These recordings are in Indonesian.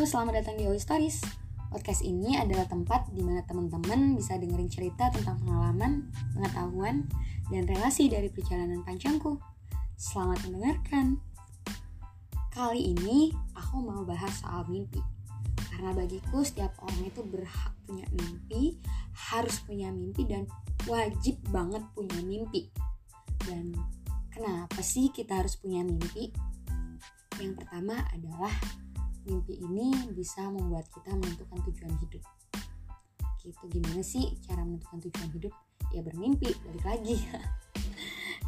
Selamat datang di Oi Stories. Podcast ini adalah tempat di mana teman-teman bisa dengerin cerita tentang pengalaman, pengetahuan, dan relasi dari perjalanan panjangku. Selamat mendengarkan. Kali ini aku mau bahas soal mimpi. Karena bagiku setiap orang itu berhak punya mimpi, harus punya mimpi dan wajib banget punya mimpi. Dan kenapa sih kita harus punya mimpi? Yang pertama adalah mimpi ini bisa membuat kita menentukan tujuan hidup. Gitu gimana sih cara menentukan tujuan hidup? Ya bermimpi balik lagi.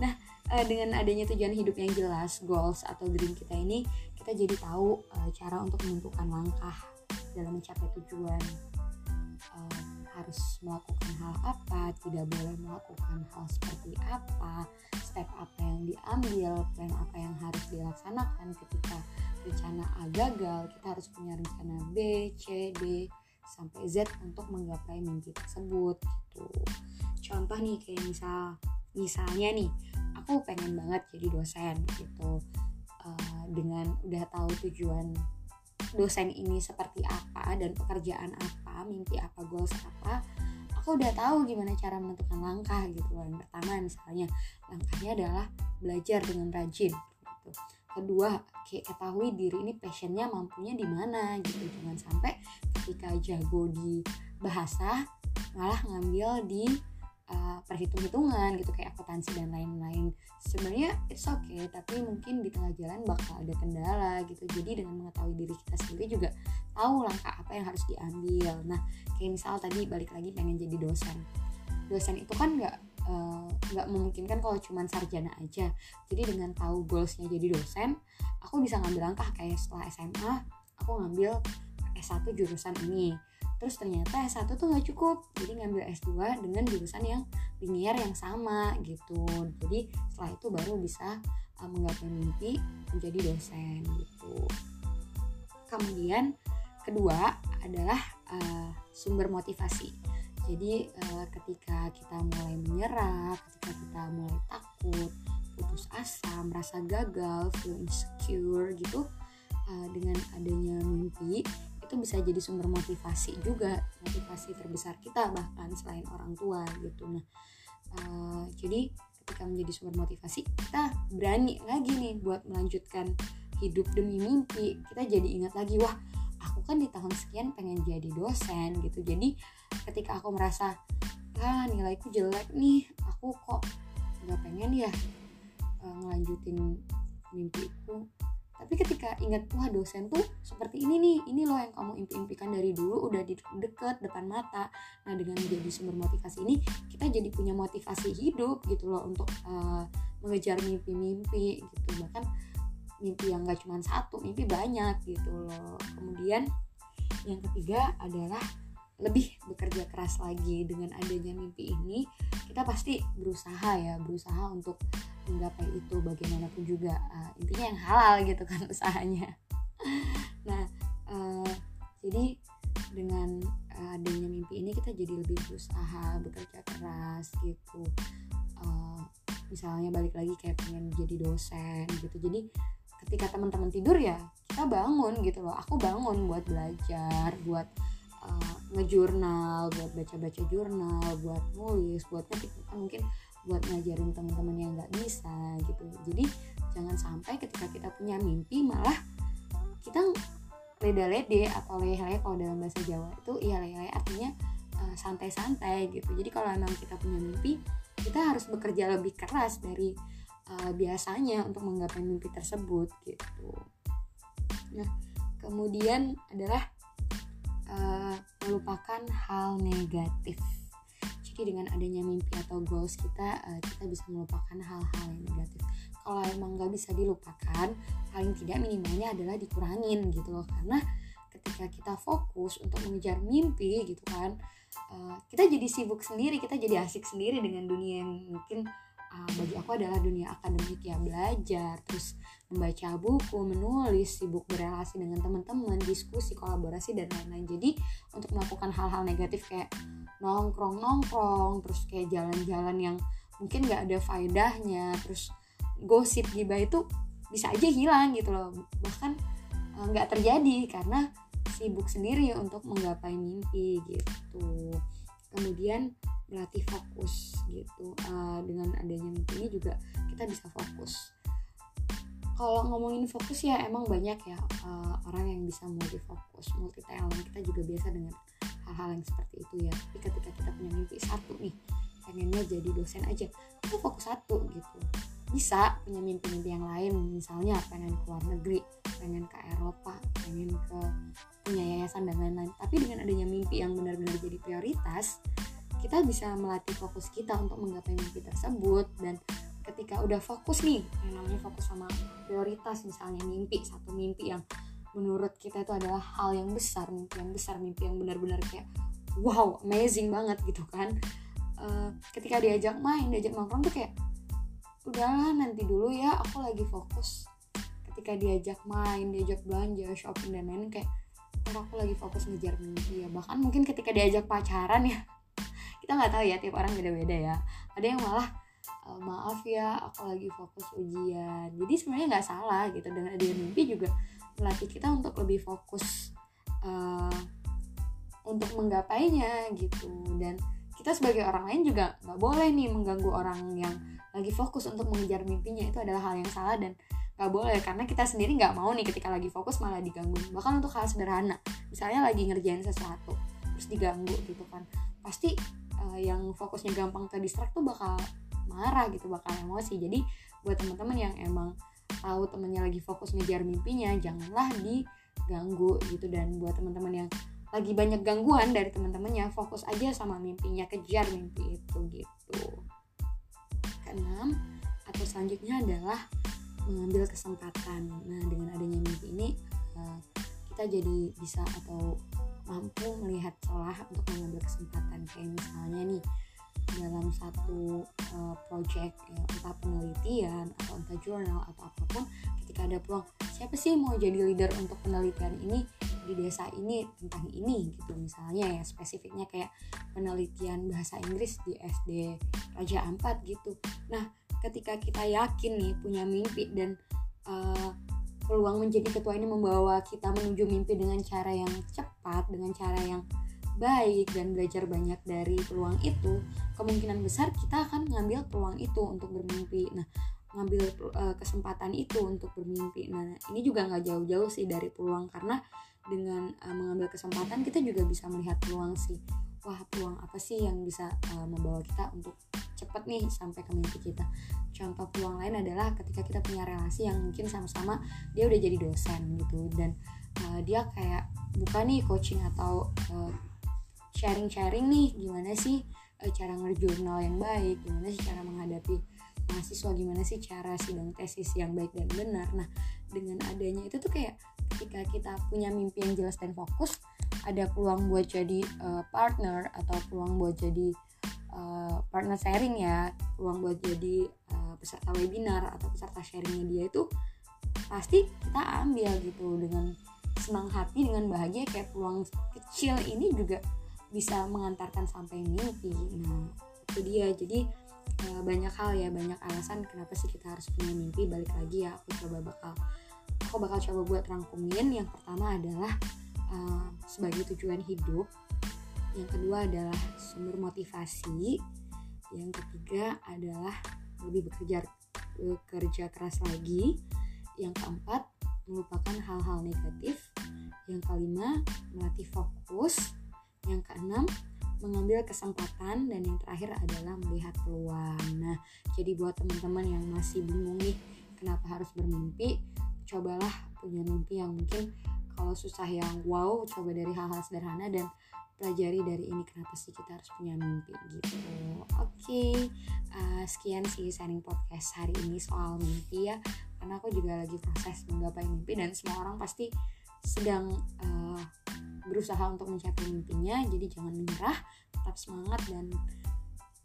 Nah eh, dengan adanya tujuan hidup yang jelas goals atau dream kita ini kita jadi tahu eh, cara untuk menentukan langkah dalam mencapai tujuan. Eh, harus melakukan hal apa tidak boleh melakukan hal seperti apa step apa yang diambil plan apa yang harus dilaksanakan ketika rencana A gagal, kita harus punya rencana B, C, D sampai Z untuk menggapai mimpi tersebut gitu. Contoh nih kayak misal misalnya nih, aku pengen banget jadi dosen gitu. Uh, dengan udah tahu tujuan dosen ini seperti apa dan pekerjaan apa, mimpi apa, goals apa, aku udah tahu gimana cara menentukan langkah gitu Yang pertama misalnya langkahnya adalah belajar dengan rajin gitu kedua ketahui diri ini passionnya mampunya di mana gitu. Jangan sampai ketika jago di bahasa malah ngambil di uh, perhitung-hitungan gitu. Kayak akuntansi dan lain-lain. Sebenarnya it's okay tapi mungkin di tengah jalan bakal ada kendala gitu. Jadi dengan mengetahui diri kita sendiri juga tahu langkah apa yang harus diambil. Nah kayak misal tadi balik lagi pengen jadi dosen. Dosen itu kan nggak nggak uh, memungkinkan kalau cuma sarjana aja. Jadi dengan tahu goalsnya jadi dosen aku bisa ngambil langkah kayak setelah SMA aku ngambil S1 jurusan ini. Terus ternyata S1 tuh nggak cukup jadi ngambil S2 dengan jurusan yang linear yang sama gitu. Jadi setelah itu baru bisa uh, menggapai mimpi menjadi dosen gitu. Kemudian kedua adalah uh, sumber motivasi jadi uh, ketika kita mulai menyerah ketika kita mulai takut putus asa merasa gagal feel insecure gitu uh, dengan adanya mimpi itu bisa jadi sumber motivasi juga motivasi terbesar kita bahkan selain orang tua gitu. Nah uh, jadi ketika menjadi sumber motivasi kita berani lagi nih buat melanjutkan hidup demi mimpi. Kita jadi ingat lagi wah aku kan di tahun sekian pengen jadi dosen gitu. Jadi ketika aku merasa ah nilaiku jelek nih aku kok nggak pengen ya uh, ngelanjutin mimpiku. Tapi ketika ingat wah dosen tuh seperti ini nih ini loh yang kamu impi-impikan dari dulu udah di deket depan mata. Nah dengan menjadi sumber motivasi ini kita jadi punya motivasi hidup gitu loh untuk uh, mengejar mimpi-mimpi gitu. Bahkan mimpi yang gak cuma satu mimpi banyak gitu loh. Kemudian yang ketiga adalah lebih bekerja keras lagi dengan adanya mimpi ini kita pasti berusaha ya berusaha untuk menggapai itu bagaimanapun juga. Uh, intinya yang halal gitu kan usahanya. Nah uh, jadi dengan adanya mimpi ini kita jadi lebih berusaha bekerja keras gitu. Uh, misalnya balik lagi kayak pengen jadi dosen gitu. Jadi ketika teman-teman tidur ya kita bangun gitu loh. Aku bangun buat belajar buat uh, ngejurnal buat baca-baca jurnal buat nulis buat ngetik mungkin buat ngajarin teman-teman yang nggak bisa gitu jadi jangan sampai ketika kita punya mimpi malah kita leda-lede atau lele kalau dalam bahasa Jawa itu iya lele artinya uh, santai-santai gitu jadi kalau memang kita punya mimpi kita harus bekerja lebih keras dari uh, biasanya untuk menggapai mimpi tersebut gitu. Nah, kemudian adalah uh, melupakan hal negatif. Jadi dengan adanya mimpi atau goals kita, uh, kita bisa melupakan hal-hal yang negatif. Kalau emang nggak bisa dilupakan, paling tidak minimalnya adalah dikurangin gitu loh. Karena ketika kita fokus untuk mengejar mimpi gitu kan, uh, kita jadi sibuk sendiri, kita jadi asik sendiri dengan dunia yang mungkin uh, bagi aku adalah dunia akademik ya belajar terus membaca buku menulis sibuk berrelasi dengan teman-teman diskusi kolaborasi dan lain-lain. Jadi untuk melakukan hal-hal negatif kayak nongkrong nongkrong terus kayak jalan-jalan yang mungkin nggak ada faedahnya terus gosip gibah itu bisa aja hilang gitu loh. Bahkan nggak uh, terjadi karena sibuk sendiri untuk menggapai mimpi gitu. Kemudian melatih fokus gitu uh, dengan adanya mimpi ini juga kita bisa fokus. Kalau ngomongin fokus ya emang banyak ya uh, orang yang bisa multi fokus multi talent kita juga biasa dengan hal-hal yang seperti itu ya. Tapi ketika kita punya mimpi satu nih pengennya jadi dosen aja kita fokus satu gitu. Bisa punya mimpi-mimpi yang lain misalnya pengen ke luar negeri pengen ke Eropa pengen ke punya yayasan dan lain-lain. Tapi dengan adanya mimpi yang benar-benar jadi prioritas kita bisa melatih fokus kita untuk menggapai mimpi tersebut. Dan ketika udah fokus nih yang namanya fokus sama prioritas misalnya mimpi satu mimpi yang menurut kita itu adalah hal yang besar mimpi yang besar mimpi yang benar-benar kayak wow amazing banget gitu kan. Uh, ketika diajak main diajak nongkrong tuh kayak udahlah nanti dulu ya aku lagi fokus. Ketika diajak main diajak belanja shopping dan lain kayak aku lagi fokus ngejar mimpi ya. Bahkan mungkin ketika diajak pacaran ya kita nggak tahu ya tiap orang beda-beda ya. Ada yang malah e, maaf ya aku lagi fokus ujian. Jadi sebenarnya nggak salah gitu dengan ada mimpi juga melatih kita untuk lebih fokus uh, untuk menggapainya gitu. Dan kita sebagai orang lain juga nggak boleh nih mengganggu orang yang lagi fokus untuk mengejar mimpinya. Itu adalah hal yang salah dan nggak boleh karena kita sendiri nggak mau nih ketika lagi fokus malah diganggu. Bahkan untuk hal sederhana misalnya lagi ngerjain sesuatu terus diganggu gitu kan. Pasti uh, yang fokusnya gampang ke distract tuh bakal marah gitu bakal emosi. Jadi buat teman-teman yang emang tahu temennya lagi fokus ngejar mimpinya janganlah diganggu gitu. Dan buat teman-teman yang lagi banyak gangguan dari teman-temannya fokus aja sama mimpinya kejar mimpi itu gitu. Keenam atau selanjutnya adalah mengambil kesempatan. Nah dengan adanya mimpi ini uh, kita jadi bisa atau mampu melihat celah untuk mengambil kesempatan kayak misalnya nih dalam satu uh, project ya, entah penelitian atau entah jurnal atau apa pun ketika ada peluang siapa sih mau jadi leader untuk penelitian ini di desa ini tentang ini gitu. Misalnya ya spesifiknya kayak penelitian bahasa Inggris di SD Raja Ampat gitu. Nah ketika kita yakin nih punya mimpi dan uh, peluang menjadi ketua ini membawa kita menuju mimpi dengan cara yang cepat, dengan cara yang baik dan belajar banyak dari peluang itu, kemungkinan besar kita akan ngambil peluang itu untuk bermimpi. Nah, ngambil uh, kesempatan itu untuk bermimpi. Nah, ini juga nggak jauh-jauh sih dari peluang karena dengan uh, mengambil kesempatan kita juga bisa melihat peluang sih. Wah, peluang apa sih yang bisa uh, membawa kita untuk cepat nih sampai ke mimpi kita. Contoh peluang lain adalah ketika kita punya relasi yang mungkin sama-sama dia udah jadi dosen gitu dan uh, dia kayak buka nih coaching atau uh, sharing-sharing nih gimana sih uh, cara ngerjurnal yang baik gimana sih cara menghadapi mahasiswa gimana sih cara sidang tesis yang baik dan benar. Nah dengan adanya itu tuh kayak ketika kita punya mimpi yang jelas dan fokus ada peluang buat jadi uh, partner atau peluang buat jadi uh, partner sharing ya peluang buat jadi uh, peserta webinar atau peserta sharingnya dia itu pasti kita ambil gitu dengan senang hati dengan bahagia kayak peluang kecil ini juga bisa mengantarkan sampai mimpi. Nah itu dia. Jadi uh, banyak hal ya banyak alasan kenapa sih kita harus punya mimpi. Balik lagi ya aku coba bakal aku bakal coba buat rangkumin. Yang pertama adalah uh, sebagai tujuan hidup yang kedua adalah sumber motivasi. Yang ketiga adalah lebih bekerja bekerja keras lagi. Yang keempat melupakan hal-hal negatif. Yang kelima melatih fokus. Yang keenam mengambil kesempatan. Dan yang terakhir adalah melihat peluang. Nah jadi buat teman-teman yang masih bingung nih kenapa harus bermimpi cobalah punya mimpi yang mungkin kalau susah yang wow coba dari hal-hal sederhana dan pelajari dari ini kenapa sih kita harus punya mimpi gitu oke okay. uh, sekian sih sharing podcast hari ini soal mimpi ya karena aku juga lagi proses menggapai mimpi dan semua orang pasti sedang uh, berusaha untuk mencapai mimpinya jadi jangan menyerah tetap semangat dan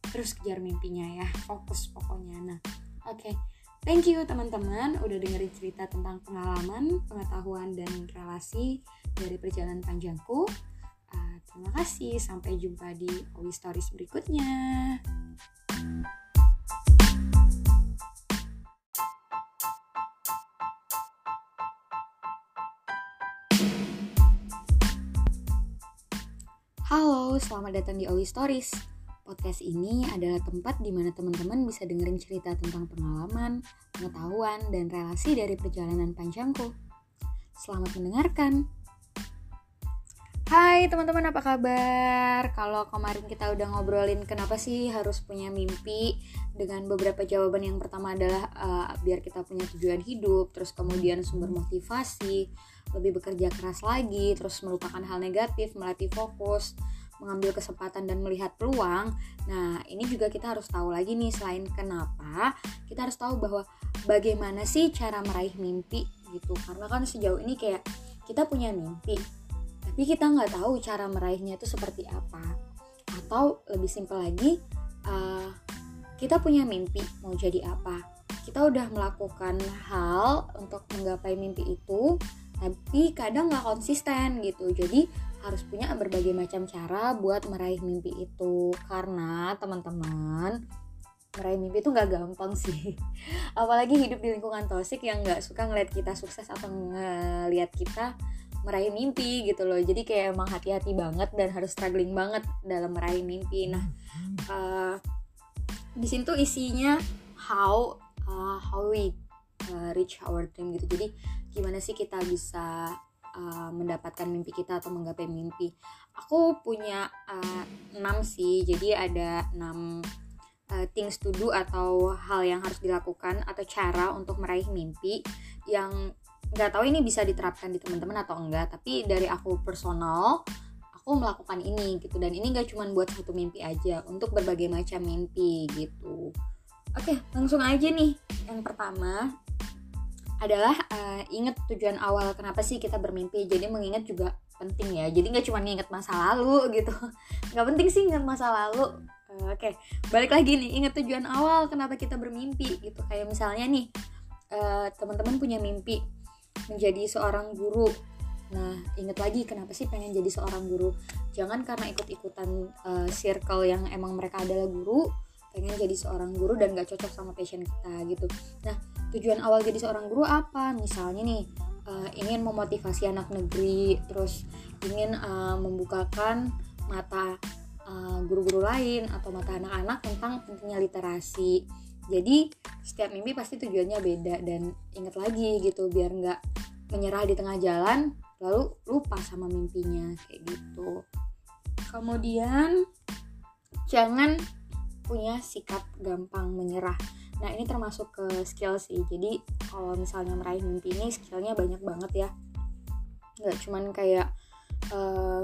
terus kejar mimpinya ya fokus pokoknya nah oke okay. Thank you teman-teman udah dengerin cerita tentang pengalaman, pengetahuan, dan relasi dari perjalanan panjangku. Uh, terima kasih, sampai jumpa di Owi Stories berikutnya. Halo, selamat datang di Oli Stories. Podcast ini adalah tempat di mana teman-teman bisa dengerin cerita tentang pengalaman, pengetahuan, dan relasi dari perjalanan panjangku. Selamat mendengarkan. Hai teman-teman, apa kabar? Kalau kemarin kita udah ngobrolin kenapa sih harus punya mimpi dengan beberapa jawaban yang pertama adalah uh, biar kita punya tujuan hidup, terus kemudian sumber motivasi, lebih bekerja keras lagi, terus melupakan hal negatif, melatih fokus, mengambil kesempatan dan melihat peluang. Nah, ini juga kita harus tahu lagi nih selain kenapa, kita harus tahu bahwa bagaimana sih cara meraih mimpi gitu. Karena kan sejauh ini kayak kita punya mimpi, tapi kita nggak tahu cara meraihnya itu seperti apa atau lebih simpel lagi uh, kita punya mimpi mau jadi apa kita udah melakukan hal untuk menggapai mimpi itu tapi kadang nggak konsisten gitu jadi harus punya berbagai macam cara buat meraih mimpi itu. Karena teman-teman meraih mimpi itu nggak gampang sih. Apalagi hidup di lingkungan toksik yang nggak suka ngeliat kita sukses atau ngeliat kita meraih mimpi gitu loh. Jadi kayak emang hati-hati banget dan harus struggling banget dalam meraih mimpi. Nah uh, di sini tuh isinya how uh, how we uh, reach our dream gitu. Jadi gimana sih kita bisa uh, mendapatkan mimpi kita atau menggapai mimpi. Aku punya uh, 6 sih jadi ada 6 uh, things to do atau hal yang harus dilakukan atau cara untuk meraih mimpi yang nggak tahu ini bisa diterapkan di teman-teman atau enggak tapi dari aku personal aku melakukan ini gitu. Dan ini nggak cuma buat satu mimpi aja untuk berbagai macam mimpi gitu. Oke langsung aja nih. Yang pertama adalah uh, inget tujuan awal kenapa sih kita bermimpi. Jadi mengingat juga penting ya. Jadi nggak cuma nginget masa lalu gitu. Nggak penting sih inget masa lalu. Uh, oke balik lagi nih. Inget tujuan awal kenapa kita bermimpi gitu. Kayak misalnya nih uh, teman-teman punya mimpi menjadi seorang guru. Nah, inget lagi kenapa sih pengen jadi seorang guru? Jangan karena ikut-ikutan uh, circle yang emang mereka adalah guru, pengen jadi seorang guru dan gak cocok sama passion kita gitu. Nah, tujuan awal jadi seorang guru apa? Misalnya nih, uh, ingin memotivasi anak negeri, terus ingin uh, membukakan mata guru-guru uh, lain atau mata anak-anak tentang pentingnya literasi jadi setiap mimpi pasti tujuannya beda dan ingat lagi gitu biar nggak menyerah di tengah jalan lalu lupa sama mimpinya kayak gitu kemudian jangan punya sikap gampang menyerah. Nah ini termasuk ke skill sih. Jadi kalau misalnya meraih mimpi ini skillnya banyak banget ya. Nggak cuman kayak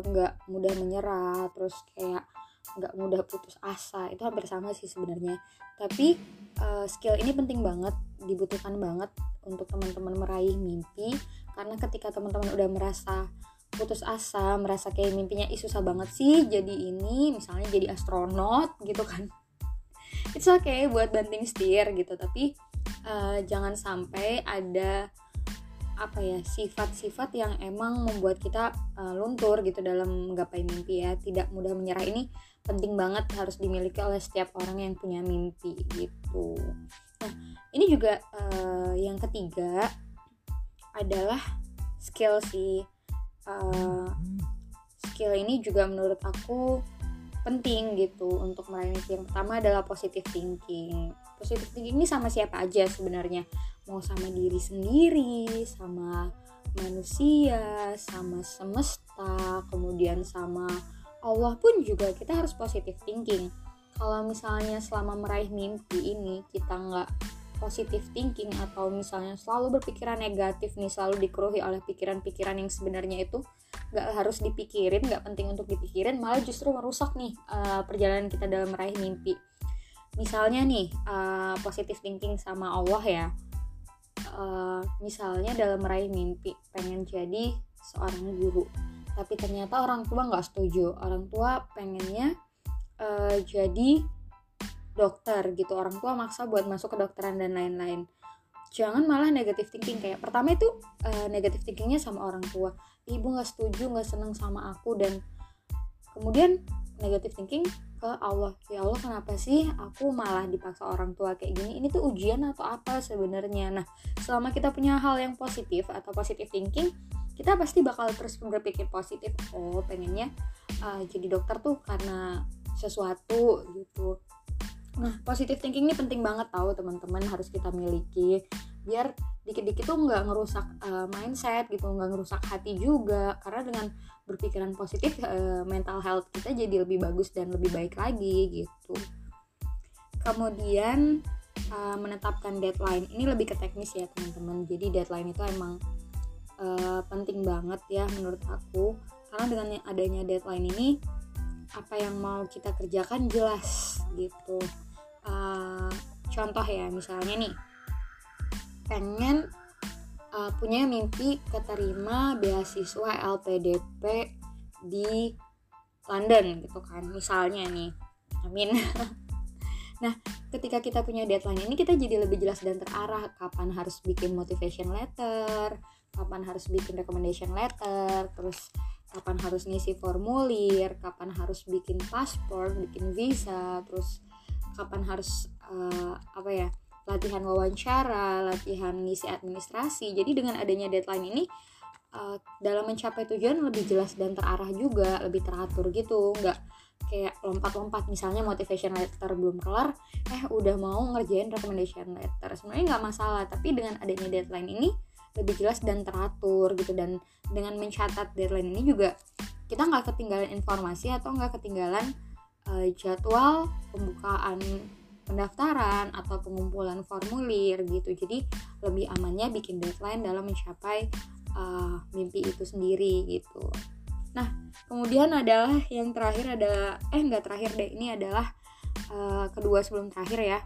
nggak uh, mudah menyerah terus kayak nggak mudah putus asa. Itu hampir sama sih sebenarnya. Tapi uh, skill ini penting banget dibutuhkan banget untuk teman-teman meraih mimpi. Karena ketika teman-teman udah merasa putus asa merasa kayak mimpinya ih susah banget sih jadi ini misalnya jadi astronot gitu kan it's okay buat banting setir gitu tapi uh, jangan sampai ada apa ya sifat-sifat yang emang membuat kita uh, luntur gitu dalam menggapai mimpi ya tidak mudah menyerah ini penting banget harus dimiliki oleh setiap orang yang punya mimpi gitu. Nah, ini juga uh, yang ketiga adalah skill sih. Uh, skill ini juga menurut aku penting gitu untuk mimpi. Yang pertama adalah positive thinking. Positive thinking ini sama siapa aja sebenarnya. Mau sama diri sendiri, sama manusia, sama semesta, kemudian sama Allah pun juga kita harus positive thinking kalau misalnya selama meraih mimpi ini kita nggak positive thinking atau misalnya selalu berpikiran negatif nih selalu dikeruhi oleh pikiran-pikiran yang sebenarnya itu nggak harus dipikirin nggak penting untuk dipikirin malah justru merusak nih uh, perjalanan kita dalam meraih mimpi. Misalnya nih uh, positive thinking sama Allah ya. Uh, misalnya dalam meraih mimpi pengen jadi seorang guru. Tapi ternyata orang tua nggak setuju. Orang tua pengennya uh, jadi dokter gitu. Orang tua maksa buat masuk ke dokteran dan lain-lain. Jangan malah negatif thinking. Kayak pertama itu uh, negatif thinkingnya sama orang tua ibu nggak setuju nggak seneng sama aku dan kemudian negatif thinking ke Allah. Ya Allah kenapa sih aku malah dipaksa orang tua kayak gini? Ini tuh ujian atau apa sebenarnya? Nah selama kita punya hal yang positif atau positif thinking kita pasti bakal terus berpikir positif. Oh pengennya uh, jadi dokter tuh karena sesuatu gitu. Nah positive thinking ini penting banget tahu teman-teman harus kita miliki. Biar dikit-dikit tuh nggak ngerusak uh, mindset gitu nggak ngerusak hati juga. Karena dengan berpikiran positif uh, mental health kita jadi lebih bagus dan lebih baik lagi gitu. Kemudian uh, menetapkan deadline. Ini lebih ke teknis ya teman-teman. Jadi deadline itu emang uh, penting banget ya menurut aku. Karena dengan adanya deadline ini apa yang mau kita kerjakan jelas gitu. Uh, contoh ya misalnya nih pengen uh, punya mimpi keterima beasiswa LPDP di London gitu kan misalnya nih. Amin. Nah ketika kita punya deadline ini kita jadi lebih jelas dan terarah kapan harus bikin motivation letter kapan harus bikin recommendation letter terus kapan harus ngisi formulir kapan harus bikin paspor bikin visa terus kapan harus uh, apa ya latihan wawancara latihan ngisi administrasi. Jadi dengan adanya deadline ini uh, dalam mencapai tujuan lebih jelas dan terarah juga lebih teratur gitu. Nggak kayak lompat-lompat misalnya motivation letter belum kelar eh udah mau ngerjain recommendation letter. Sebenarnya nggak masalah tapi dengan adanya deadline ini lebih jelas dan teratur gitu. Dan dengan mencatat deadline ini juga kita nggak ketinggalan informasi atau nggak ketinggalan uh, jadwal pembukaan pendaftaran atau pengumpulan formulir gitu. Jadi lebih amannya bikin deadline dalam mencapai uh, mimpi itu sendiri gitu. Nah kemudian adalah yang terakhir ada eh nggak terakhir deh ini adalah uh, kedua sebelum terakhir ya.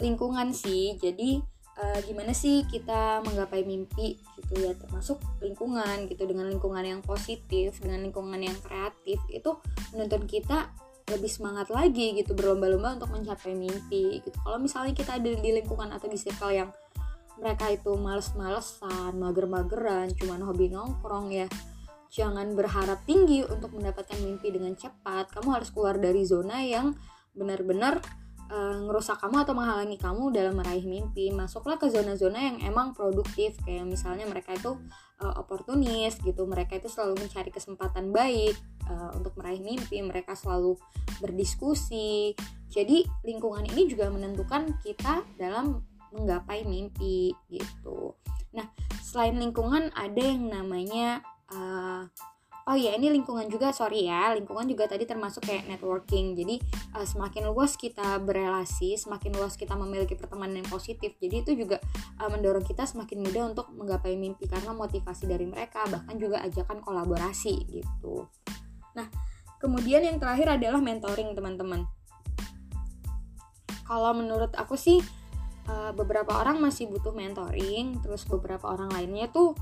Lingkungan sih. Jadi uh, gimana sih kita menggapai mimpi gitu ya termasuk lingkungan gitu. Dengan lingkungan yang positif dengan lingkungan yang kreatif itu menuntut kita lebih semangat lagi gitu berlomba-lomba untuk mencapai mimpi gitu. Kalau misalnya kita ada di lingkungan atau di circle yang mereka itu males-malesan mager-mageran cuman hobi nongkrong ya jangan berharap tinggi untuk mendapatkan mimpi dengan cepat. Kamu harus keluar dari zona yang benar-benar uh, ngerusak kamu atau menghalangi kamu dalam meraih mimpi masuklah ke zona-zona yang emang produktif. Kayak misalnya mereka itu uh, oportunis gitu. Mereka itu selalu mencari kesempatan baik uh, untuk meraih mimpi. Mereka selalu berdiskusi. Jadi lingkungan ini juga menentukan kita dalam menggapai mimpi gitu. Nah selain lingkungan ada yang namanya uh, oh ya ini lingkungan juga sorry ya. Lingkungan juga tadi termasuk kayak networking. Jadi uh, semakin luas kita berelasi semakin luas kita memiliki pertemanan yang positif. Jadi itu juga uh, mendorong kita semakin mudah untuk menggapai mimpi karena motivasi dari mereka bahkan juga ajakan kolaborasi gitu. Nah kemudian yang terakhir adalah mentoring teman-teman. Kalau menurut aku sih uh, beberapa orang masih butuh mentoring terus beberapa orang lainnya tuh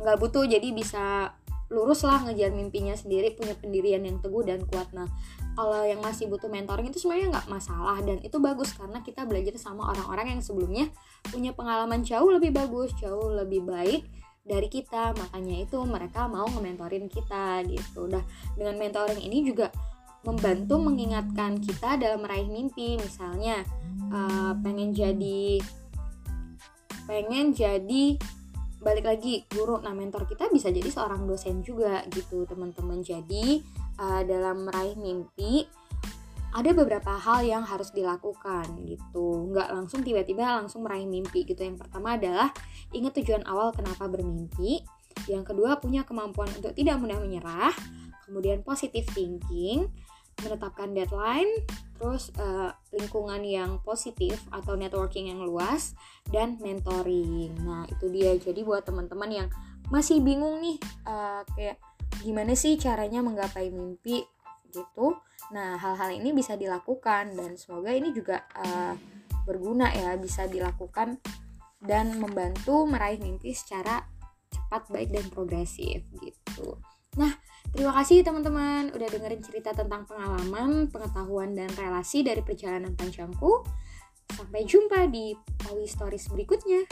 nggak uh, butuh. Jadi bisa lurus lah ngejar mimpinya sendiri punya pendirian yang teguh dan kuat. Nah kalau yang masih butuh mentoring itu sebenarnya nggak masalah dan itu bagus karena kita belajar sama orang-orang yang sebelumnya punya pengalaman jauh lebih bagus jauh lebih baik dari kita. Makanya itu mereka mau nge-mentorin kita gitu. Udah dengan mentoring ini juga membantu mengingatkan kita dalam meraih mimpi. Misalnya uh, pengen jadi pengen jadi balik lagi guru. Nah mentor kita bisa jadi seorang dosen juga gitu teman-teman. Jadi uh, dalam meraih mimpi ada beberapa hal yang harus dilakukan gitu. Nggak langsung tiba-tiba langsung meraih mimpi gitu. Yang pertama adalah ingat tujuan awal kenapa bermimpi. Yang kedua punya kemampuan untuk tidak mudah menyerah. Kemudian positive thinking menetapkan deadline, terus uh, lingkungan yang positif atau networking yang luas dan mentoring. Nah, itu dia. Jadi buat teman-teman yang masih bingung nih uh, kayak gimana sih caranya menggapai mimpi gitu. Nah, hal-hal ini bisa dilakukan dan semoga ini juga uh, berguna ya, bisa dilakukan dan membantu meraih mimpi secara cepat, baik dan progresif gitu. Nah, Terima kasih teman-teman udah dengerin cerita tentang pengalaman, pengetahuan, dan relasi dari perjalanan panjangku. Sampai jumpa di Pawi Stories berikutnya.